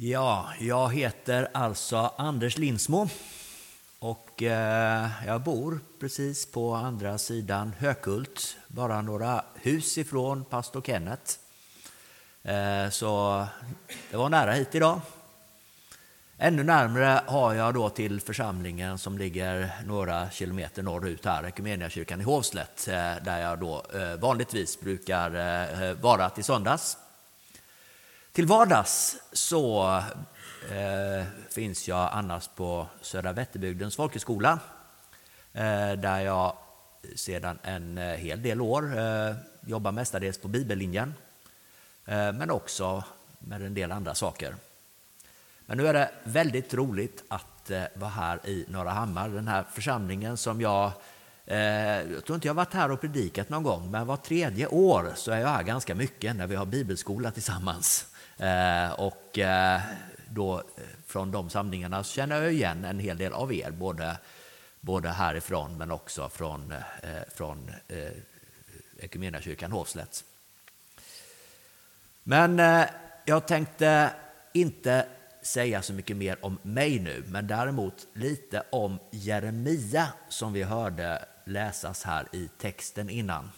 Ja, jag heter alltså Anders Lindsmo och eh, jag bor precis på andra sidan Hökult, bara några hus ifrån pastor Kenneth. Eh, så det var nära hit idag. Ännu närmare har jag då till församlingen som ligger några kilometer norrut här, Equmeniakyrkan i Hovslätt, eh, där jag då vanligtvis brukar vara till söndags. Till vardags så eh, finns jag annars på Södra Vätterbygdens folkhögskola eh, där jag sedan en eh, hel del år eh, jobbar mestadels på bibellinjen eh, men också med en del andra saker. Men nu är det väldigt roligt att eh, vara här i Norra Hammar, den här församlingen som jag eh, jag tror inte jag varit här och predikat någon gång, men var tredje år så är jag här ganska mycket när vi har bibelskola tillsammans. Eh, och eh, då eh, från de samlingarna känner jag igen en hel del av er, både, både härifrån men också från, från Equmeniakyrkan Hovslätt. Men jag tänkte inte säga så mycket mer om mig nu, men däremot lite om Jeremia som vi hörde läsas här i texten innan.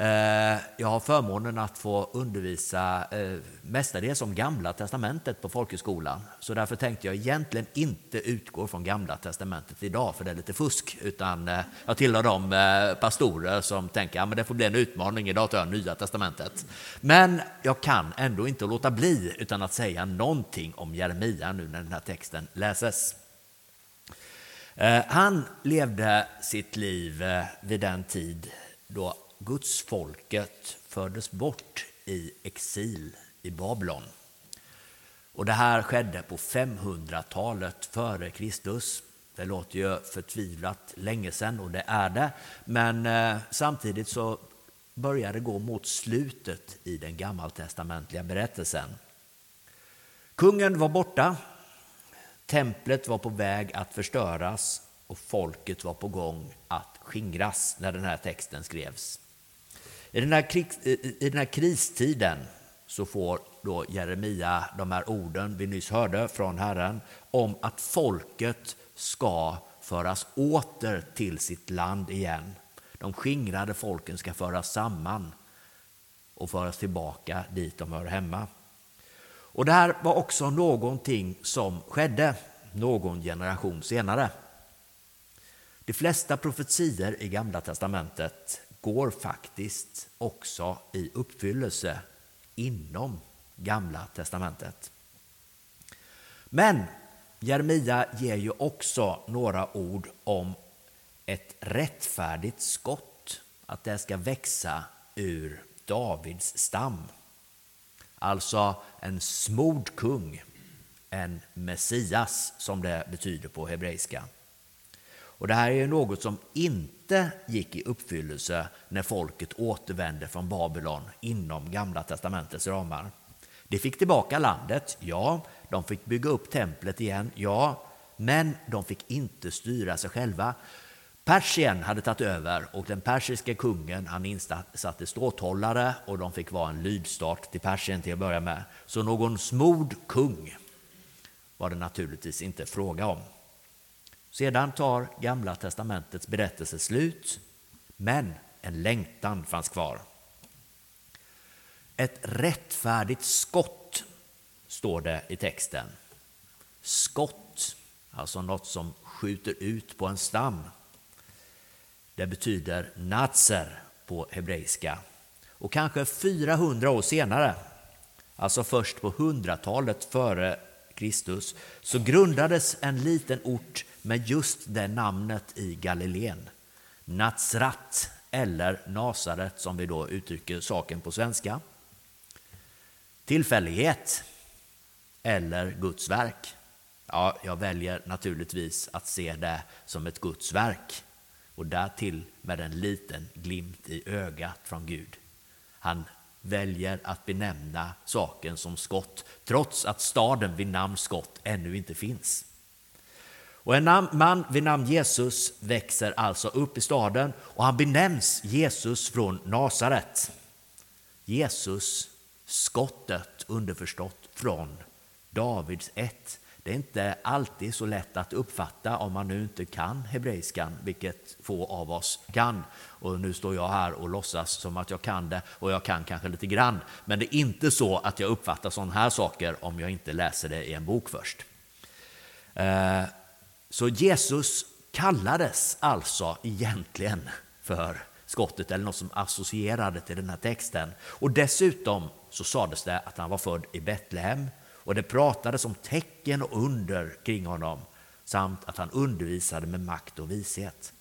Eh, jag har förmånen att få undervisa eh, mestadels om Gamla Testamentet på folkhögskolan. Så därför tänkte jag egentligen inte utgå från Gamla Testamentet idag, för det är lite fusk. Utan eh, jag tillhör de pastorer som tänker att ja, det får bli en utmaning, idag tar jag Nya Testamentet. Men jag kan ändå inte låta bli utan att säga någonting om Jeremia nu när den här texten läses. Han levde sitt liv vid den tid då gudsfolket fördes bort i exil i Babylon. Och det här skedde på 500-talet före Kristus. Det låter ju förtvivlat länge sedan och det är det. Men eh, samtidigt så börjar det gå mot slutet i den gammaltestamentliga berättelsen. Kungen var borta, templet var på väg att förstöras och folket var på gång att skingras när den här texten skrevs. I den, här krig, I den här kristiden så får då Jeremia de här orden vi nyss hörde från Herren om att folket ska föras åter till sitt land igen. De skingrade folken ska föras samman och föras tillbaka dit de hör hemma. Och det här var också någonting som skedde någon generation senare. De flesta profetier i Gamla testamentet går faktiskt också i uppfyllelse inom Gamla testamentet. Men Jeremia ger ju också några ord om ett rättfärdigt skott, att det ska växa ur Davids stam. Alltså en smord kung, en Messias som det betyder på hebreiska. Och det här är något som inte gick i uppfyllelse när folket återvände från Babylon inom Gamla testamentets ramar. De fick tillbaka landet, ja. De fick bygga upp templet igen, ja. Men de fick inte styra sig själva. Persien hade tagit över och den persiske kungen han insatte ståthållare och de fick vara en lydstat till Persien till att börja med. Så någon smord kung var det naturligtvis inte fråga om. Sedan tar Gamla testamentets berättelse slut, men en längtan fanns kvar. Ett rättfärdigt skott, står det i texten. Skott, alltså något som skjuter ut på en stam. Det betyder natser på hebreiska. Och kanske 400 år senare, alltså först på hundratalet före Kristus, så grundades en liten ort med just det namnet i Galileen. Natsrat eller Nasaret som vi då uttrycker saken på svenska. Tillfällighet eller Guds verk? Ja, jag väljer naturligtvis att se det som ett Guds verk och därtill med en liten glimt i ögat från Gud. Han väljer att benämna saken som skott trots att staden vid namn Skott ännu inte finns. Och en man vid namn Jesus växer alltså upp i staden och han benämns Jesus från Nasaret. Jesus, skottet underförstått från Davids ett. Det är inte alltid så lätt att uppfatta om man nu inte kan hebreiskan, vilket få av oss kan. Och nu står jag här och låtsas som att jag kan det och jag kan kanske lite grann. Men det är inte så att jag uppfattar sådana här saker om jag inte läser det i en bok först. Eh, så Jesus kallades alltså egentligen för skottet eller något som associerade till den här texten. Och dessutom så sades det att han var född i Betlehem och det pratades om tecken och under kring honom samt att han undervisade med makt och vishet.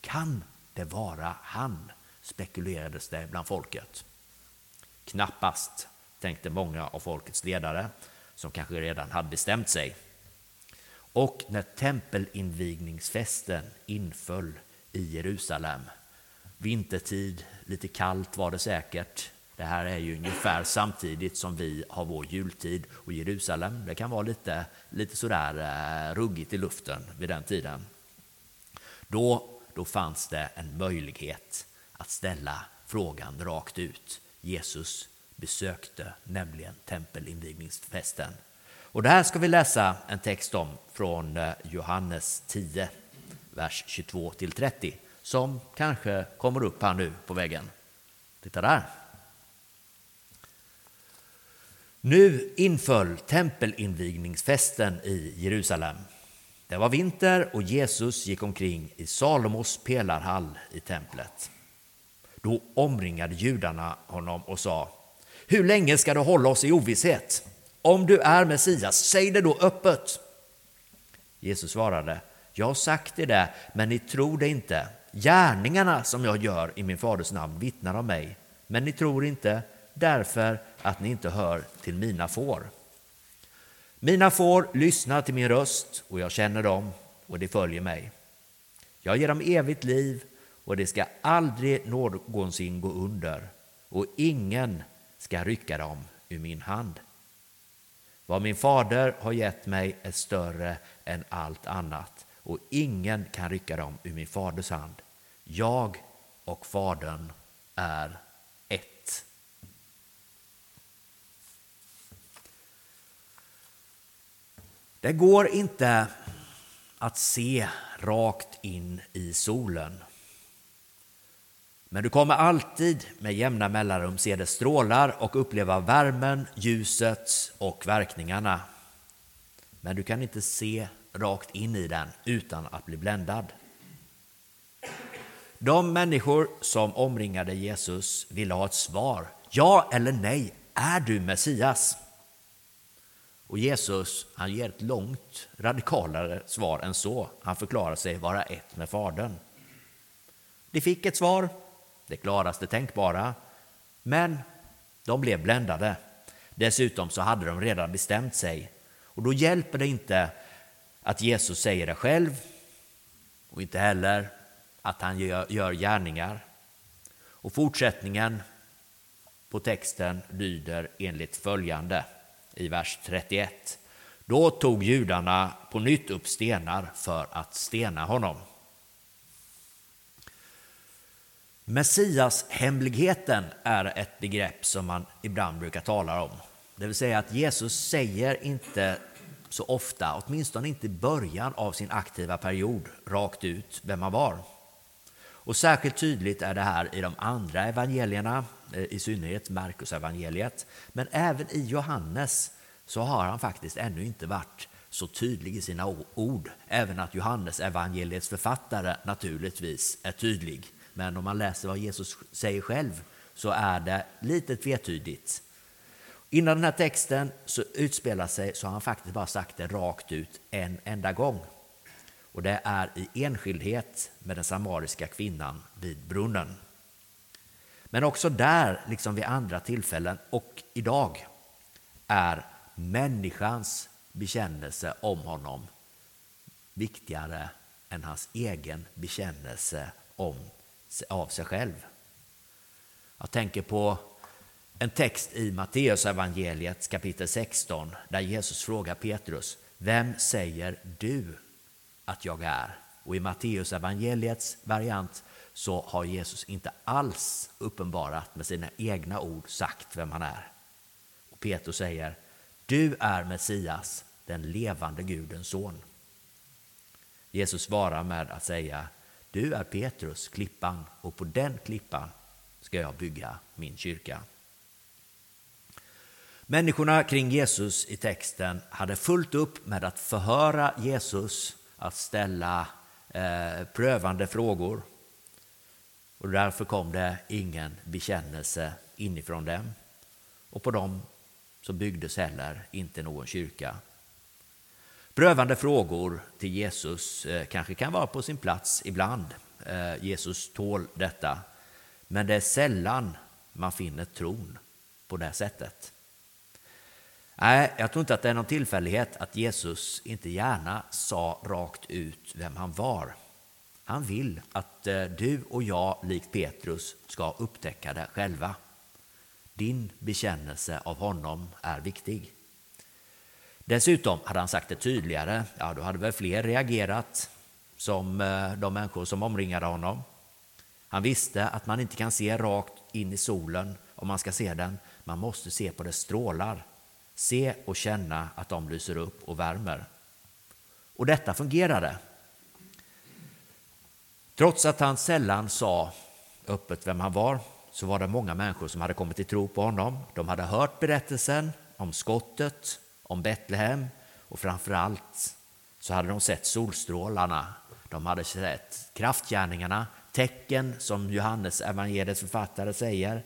Kan det vara han? spekulerades det bland folket. Knappast, tänkte många av folkets ledare som kanske redan hade bestämt sig. Och när tempelinvigningsfesten inföll i Jerusalem, vintertid, lite kallt var det säkert, det här är ju ungefär samtidigt som vi har vår jultid och Jerusalem. Det kan vara lite, lite sådär eh, ruggigt i luften vid den tiden. Då, då fanns det en möjlighet att ställa frågan rakt ut. Jesus besökte nämligen tempelinvigningsfesten. Och det här ska vi läsa en text om från eh, Johannes 10, vers 22 till 30, som kanske kommer upp här nu på väggen. Titta där. Nu inföll tempelinvigningsfesten i Jerusalem. Det var vinter och Jesus gick omkring i Salomos pelarhall i templet. Då omringade judarna honom och sa Hur länge ska du hålla oss i ovisshet? Om du är Messias, säg det då öppet. Jesus svarade Jag har sagt det men ni tror det inte. Gärningarna som jag gör i min faders namn vittnar om mig, men ni tror inte därför att ni inte hör till mina får. Mina får lyssnar till min röst och jag känner dem och de följer mig. Jag ger dem evigt liv och det ska aldrig någonsin gå under och ingen ska rycka dem ur min hand. Vad min fader har gett mig är större än allt annat och ingen kan rycka dem ur min faders hand. Jag och Fadern är ett. Det går inte att se rakt in i solen. Men du kommer alltid med jämna mellanrum se dess strålar och uppleva värmen, ljuset och verkningarna. Men du kan inte se rakt in i den utan att bli bländad. De människor som omringade Jesus ville ha ett svar. Ja eller nej, är du Messias? Och Jesus han ger ett långt radikalare svar än så. Han förklarar sig vara ett med Fadern. De fick ett svar, det klaraste tänkbara, men de blev bländade. Dessutom så hade de redan bestämt sig. Och då hjälper det inte att Jesus säger det själv och inte heller att han gör, gör gärningar. Och fortsättningen på texten lyder enligt följande i vers 31. Då tog judarna på nytt upp stenar för att stena honom. Messias hemligheten är ett begrepp som man ibland brukar tala om. Det vill säga att Jesus säger inte så ofta, åtminstone inte i början av sin aktiva period, rakt ut vem han var. Och särskilt tydligt är det här i de andra evangelierna, eh, i synnerhet Markus evangeliet, men även i Johannes så har han faktiskt ännu inte varit så tydlig i sina ord, även att Johannes evangeliets författare naturligtvis är tydlig. Men om man läser vad Jesus säger själv så är det lite tvetydigt. Innan den här texten så utspelar sig så har han faktiskt bara sagt det rakt ut en enda gång. Och det är i enskildhet med den samariska kvinnan vid brunnen. Men också där, liksom vid andra tillfällen och idag, är människans bekännelse om honom viktigare än hans egen bekännelse om, av sig själv. Jag tänker på en text i Matteus evangeliet kapitel 16 där Jesus frågar Petrus, vem säger du att jag är? Och i Matteus evangeliets variant så har Jesus inte alls uppenbarat med sina egna ord sagt vem han är. Och Petrus säger, du är Messias, den levande Gudens son. Jesus svarar med att säga, du är Petrus, klippan, och på den klippan ska jag bygga min kyrka. Människorna kring Jesus i texten hade fullt upp med att förhöra Jesus, att ställa eh, prövande frågor. Och därför kom det ingen bekännelse inifrån dem. Och på dem så byggdes heller inte någon kyrka. Prövande frågor till Jesus eh, kanske kan vara på sin plats ibland. Eh, Jesus tål detta. Men det är sällan man finner tron på det sättet. Nej, jag tror inte att det är någon tillfällighet att Jesus inte gärna sa rakt ut vem han var. Han vill att eh, du och jag, likt Petrus, ska upptäcka det själva. Din bekännelse av honom är viktig. Dessutom hade han sagt det tydligare, ja då hade väl fler reagerat som eh, de människor som omringade honom. Han visste att man inte kan se rakt in i solen om man ska se den. Man måste se på dess strålar. Se och känna att de lyser upp och värmer. Och detta fungerade. Trots att han sällan sa öppet vem han var så var det många människor som hade kommit till tro på honom. De hade hört berättelsen om skottet, om Betlehem och framför allt så hade de sett solstrålarna. De hade sett kraftgärningarna, tecken som Johannes evangeliets författare säger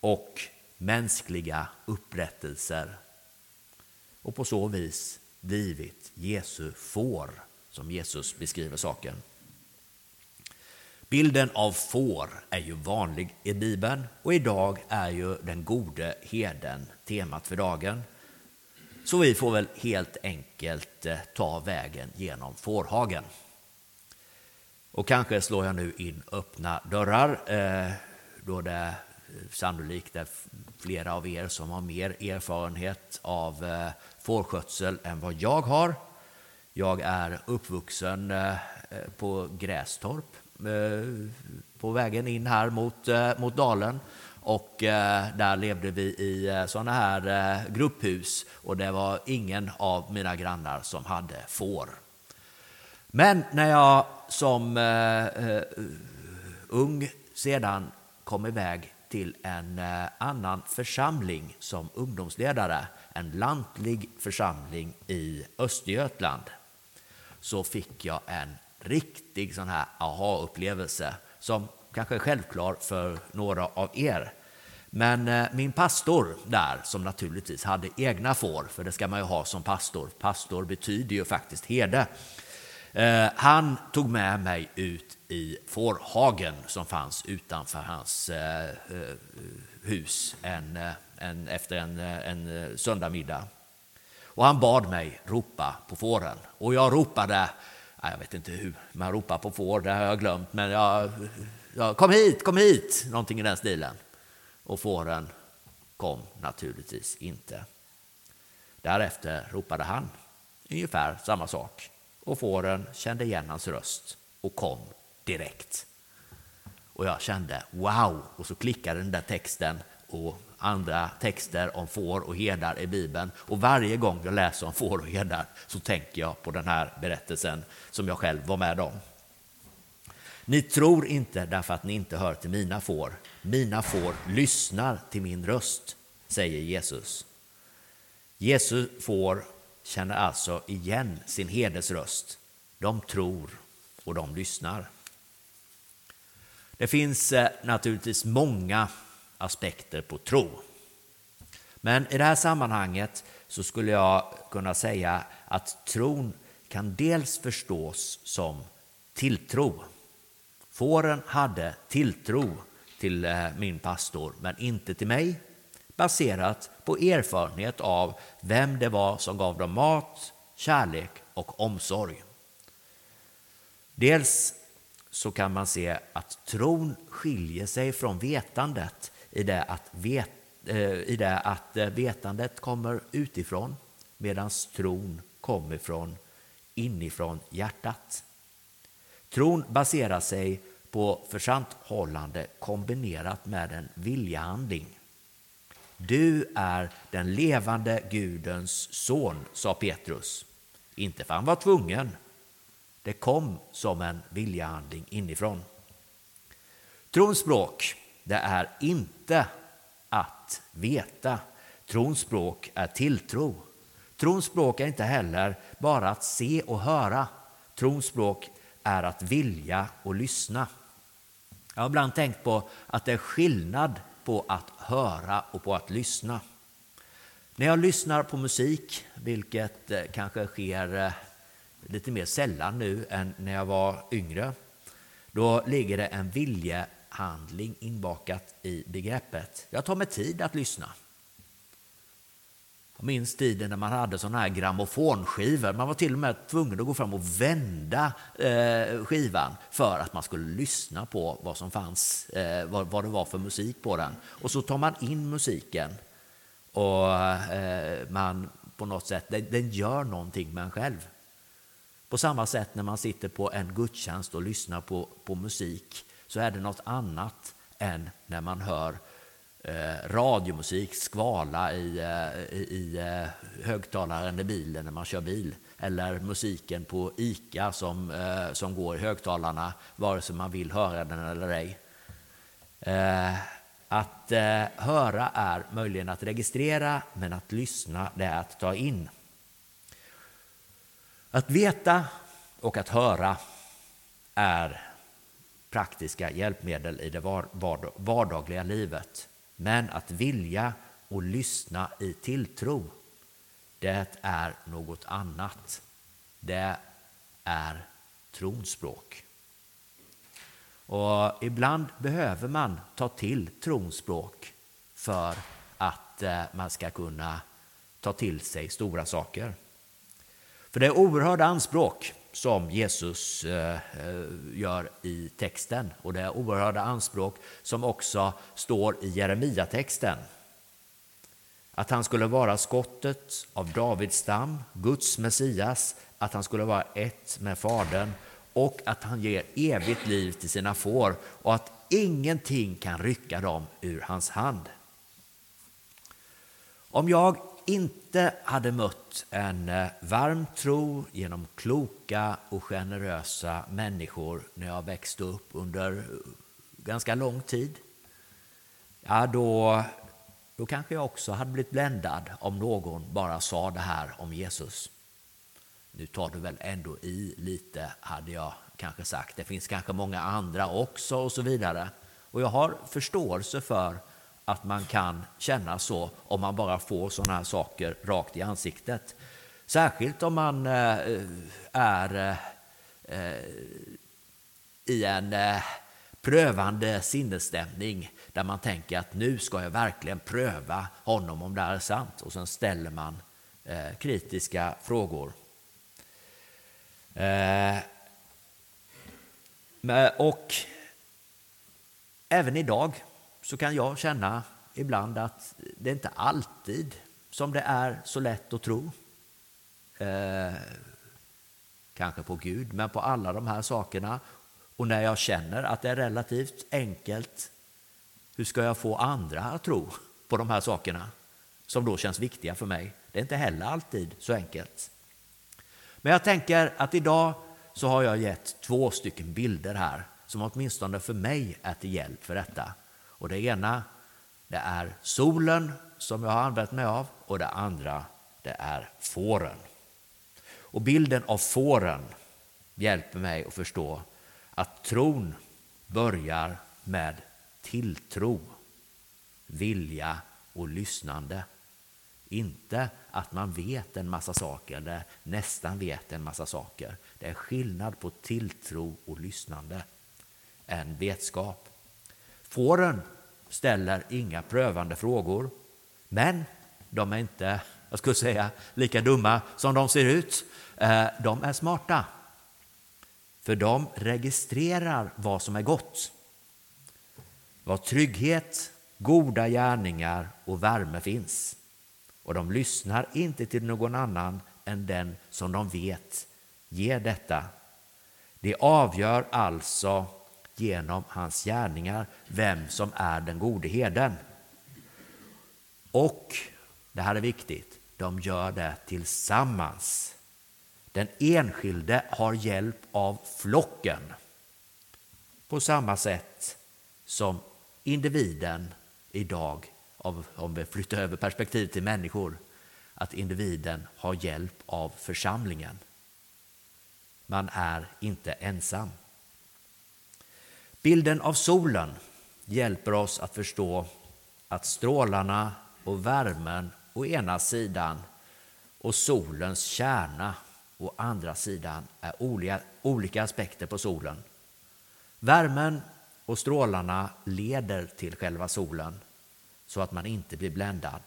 och mänskliga upprättelser. Och på så vis blivit Jesu får, som Jesus beskriver saken. Bilden av får är ju vanlig i Bibeln och idag är ju den gode heden temat för dagen. Så vi får väl helt enkelt eh, ta vägen genom fårhagen. Och kanske slår jag nu in öppna dörrar eh, då det eh, sannolikt är flera av er som har mer erfarenhet av fårskötsel än vad jag har. Jag är uppvuxen på Grästorp på vägen in här mot, mot dalen och eh, där levde vi i eh, sådana här eh, grupphus och det var ingen av mina grannar som hade får. Men när jag som eh, eh, ung sedan kom iväg till en eh, annan församling som ungdomsledare, en lantlig församling i Östergötland, så fick jag en riktig sån här aha-upplevelse som kanske är självklar för några av er. Men eh, min pastor där, som naturligtvis hade egna får, för det ska man ju ha som pastor, pastor betyder ju faktiskt herde, eh, han tog med mig ut i fårhagen som fanns utanför hans eh, hus en, en, efter en, en söndagmiddag. Och han bad mig ropa på fåren. Och jag ropade, jag vet inte hur man ropar på får, det har jag glömt, men jag, jag kom hit, kom hit, någonting i den stilen och fåren kom naturligtvis inte. Därefter ropade han ungefär samma sak och fåren kände igen hans röst och kom direkt. Och jag kände wow, och så klickade den där texten och andra texter om får och herdar i Bibeln. Och varje gång jag läser om får och herdar så tänker jag på den här berättelsen som jag själv var med om. Ni tror inte därför att ni inte hör till mina får. Mina får lyssnar till min röst, säger Jesus. Jesu får känner alltså igen sin herdes röst. De tror och de lyssnar. Det finns eh, naturligtvis många aspekter på tro. Men i det här sammanhanget så skulle jag kunna säga att tron kan dels förstås som tilltro. Fåren hade tilltro till eh, min pastor, men inte till mig, baserat på erfarenhet av vem det var som gav dem mat, kärlek och omsorg. Dels så kan man se att tron skiljer sig från vetandet i det att, vet, eh, i det att eh, vetandet kommer utifrån medan tron kommer från inifrån hjärtat. Tron baserar sig på försanthållande kombinerat med en viljehandling. du är den levande Gudens son, sa Petrus. Inte för han var tvungen. Det kom som en viljehandling inifrån. Trons språk, det är inte att veta. Trons språk är tilltro. Trons språk är inte heller bara att se och höra. Trons språk är att vilja och lyssna. Jag har ibland tänkt på att det är skillnad på att höra och på att lyssna. När jag lyssnar på musik, vilket eh, kanske sker eh, lite mer sällan nu än när jag var yngre, då ligger det en viljehandling inbakat i begreppet. Jag tar mig tid att lyssna. Jag minns tiden när man hade sådana här grammofonskivor. Man var till och med tvungen att gå fram och vända eh, skivan för att man skulle lyssna på vad som fanns, eh, vad, vad, det var för musik på den. Och så tar man in musiken och eh, man på något sätt, den, den gör någonting med en själv. På samma sätt när man sitter på en gudstjänst och lyssnar på, på musik så är det något annat än när man hör eh, radiomusik skvala i, eh, i, i eh, högtalaren i bilen när man kör bil. Eller musiken på ICA som, eh, som går i högtalarna vare sig man vill höra den eller ej. Eh, att eh, höra är möjligen att registrera, men att lyssna det är att ta in. Att veta och att höra är praktiska hjälpmedel i det vardagliga livet. Men att vilja och lyssna i tilltro, det är något annat. Det är tronspråk. Och ibland behöver man ta till tronspråk för att eh, man ska kunna ta till sig stora saker. För det är oerhörda anspråk som Jesus eh, eh, gör i texten. Och det är oerhörda anspråk som också står i Jeremia-texten. Att han skulle vara skottet av Davids stam, Guds Messias, att han skulle vara ett med Fadern och att han ger evigt liv till sina får och att ingenting kan rycka dem ur hans hand. Om jag inte hade mött en eh, varm tro genom kloka och generösa människor när jag växte upp under eh, ganska lång tid, ja då, då kanske jag också hade blivit bländad om någon bara sa det här om Jesus. Nu tar du väl ändå i lite, hade jag kanske sagt. Det finns kanske många andra också och så vidare. Och jag har förståelse för att man kan känna så om man bara får sådana här saker rakt i ansiktet. Särskilt om man eh, är eh, i en eh, prövande sinnesstämning där man tänker att nu ska jag verkligen pröva honom om det här är sant. Och sen ställer man kritiska frågor. Och även idag så kan jag känna ibland att det inte alltid som det är så lätt att tro. Eh, kanske på Gud, men på alla de här sakerna. Och när jag känner att det är relativt enkelt, hur ska jag få andra att tro på de här sakerna som då känns viktiga för mig? Det är inte heller alltid så enkelt. Men jag tänker att idag så har jag gett två stycken bilder här som åtminstone för mig är till hjälp för detta. Och det ena det är solen som jag har använt mig av och det andra det är fåren. Och bilden av fåren hjälper mig att förstå att tron börjar med tilltro, vilja och lyssnande. Inte att man vet en massa saker eller nästan vet en massa saker. Det är skillnad på tilltro och lyssnande. En vetskap. Fåren ställer inga prövande frågor, men de är inte, jag skulle säga, lika dumma som de ser ut. Eh, de är smarta, för de registrerar vad som är gott. Var trygghet, goda gärningar och värme finns. Och de lyssnar inte till någon annan än den som de vet ger detta. Det avgör alltså genom hans gärningar vem som är den gode heden. Och, det här är viktigt, de gör det tillsammans. Den enskilde har hjälp av flocken på samma sätt som individen idag, om vi flyttar över perspektiv till människor, att individen har hjälp av församlingen. Man är inte ensam. Bilden av solen hjälper oss att förstå att strålarna och värmen å ena sidan och solens kärna å andra sidan är olika, olika aspekter på solen. Värmen och strålarna leder till själva solen så att man inte blir bländad.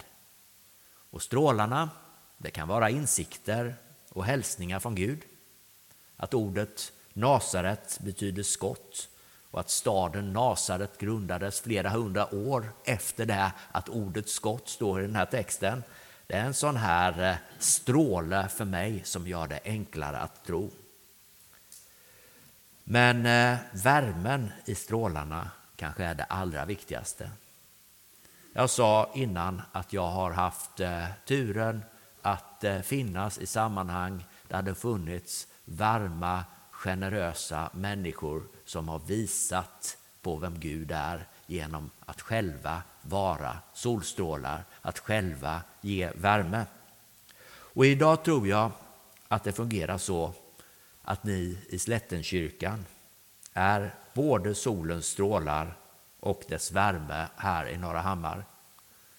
Och strålarna, det kan vara insikter och hälsningar från Gud. Att ordet Nasaret betyder skott och att staden Nasaret grundades flera hundra år efter det att ordet skott står i den här texten. Det är en sån här eh, stråle för mig som gör det enklare att tro. Men eh, värmen i strålarna kanske är det allra viktigaste. Jag sa innan att jag har haft eh, turen att finnas i sammanhang där det funnits varma, generösa människor som har visat på vem Gud är genom att själva vara solstrålar, att själva ge värme. Och idag tror jag att det fungerar så att ni i Slättenkyrkan är både solens strålar och dess värme här i Norra Hammar.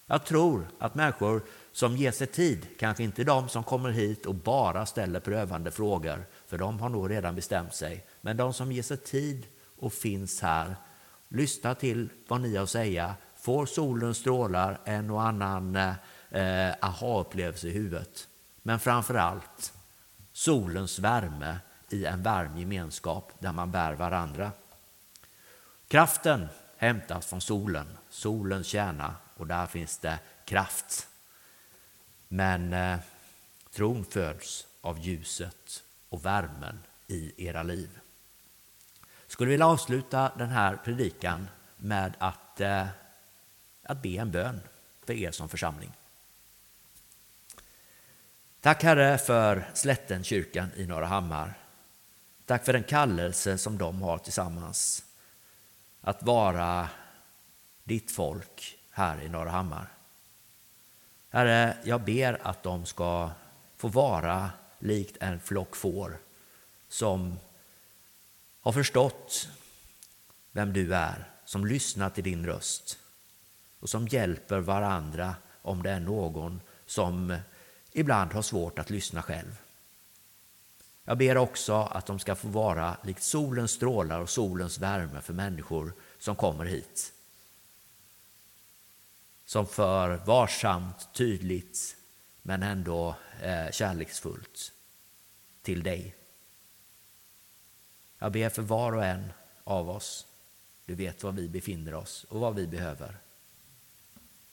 Jag tror att människor som ger sig tid, kanske inte de som kommer hit och bara ställer prövande frågor, för de har nog redan bestämt sig, men de som ger sig tid och finns här, lyssnar till vad ni har att säga, får solens strålar en och annan eh, aha-upplevelse i huvudet. Men framför allt solens värme i en varm gemenskap där man bär varandra. Kraften hämtas från solen, solens kärna, och där finns det kraft. Men eh, tron föds av ljuset och värmen i era liv. Jag skulle vilja avsluta den här predikan med att, eh, att be en bön för er som församling. Tack Herre för Slättenkyrkan i Norra Hammar. Tack för den kallelse som de har tillsammans. Att vara ditt folk här i Norra Hammar. Herre, jag ber att de ska få vara likt en flock får som har förstått vem du är, som lyssnar till din röst och som hjälper varandra om det är någon som ibland har svårt att lyssna själv. Jag ber också att de ska få vara likt solens strålar och solens värme för människor som kommer hit. Som för varsamt, tydligt men ändå eh, kärleksfullt till dig. Jag ber för var och en av oss. Du vet var vi befinner oss och vad vi behöver.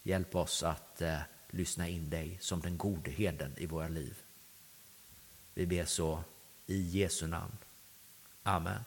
Hjälp oss att eh, lyssna in dig som den gode heden i våra liv. Vi ber så i Jesu namn. Amen.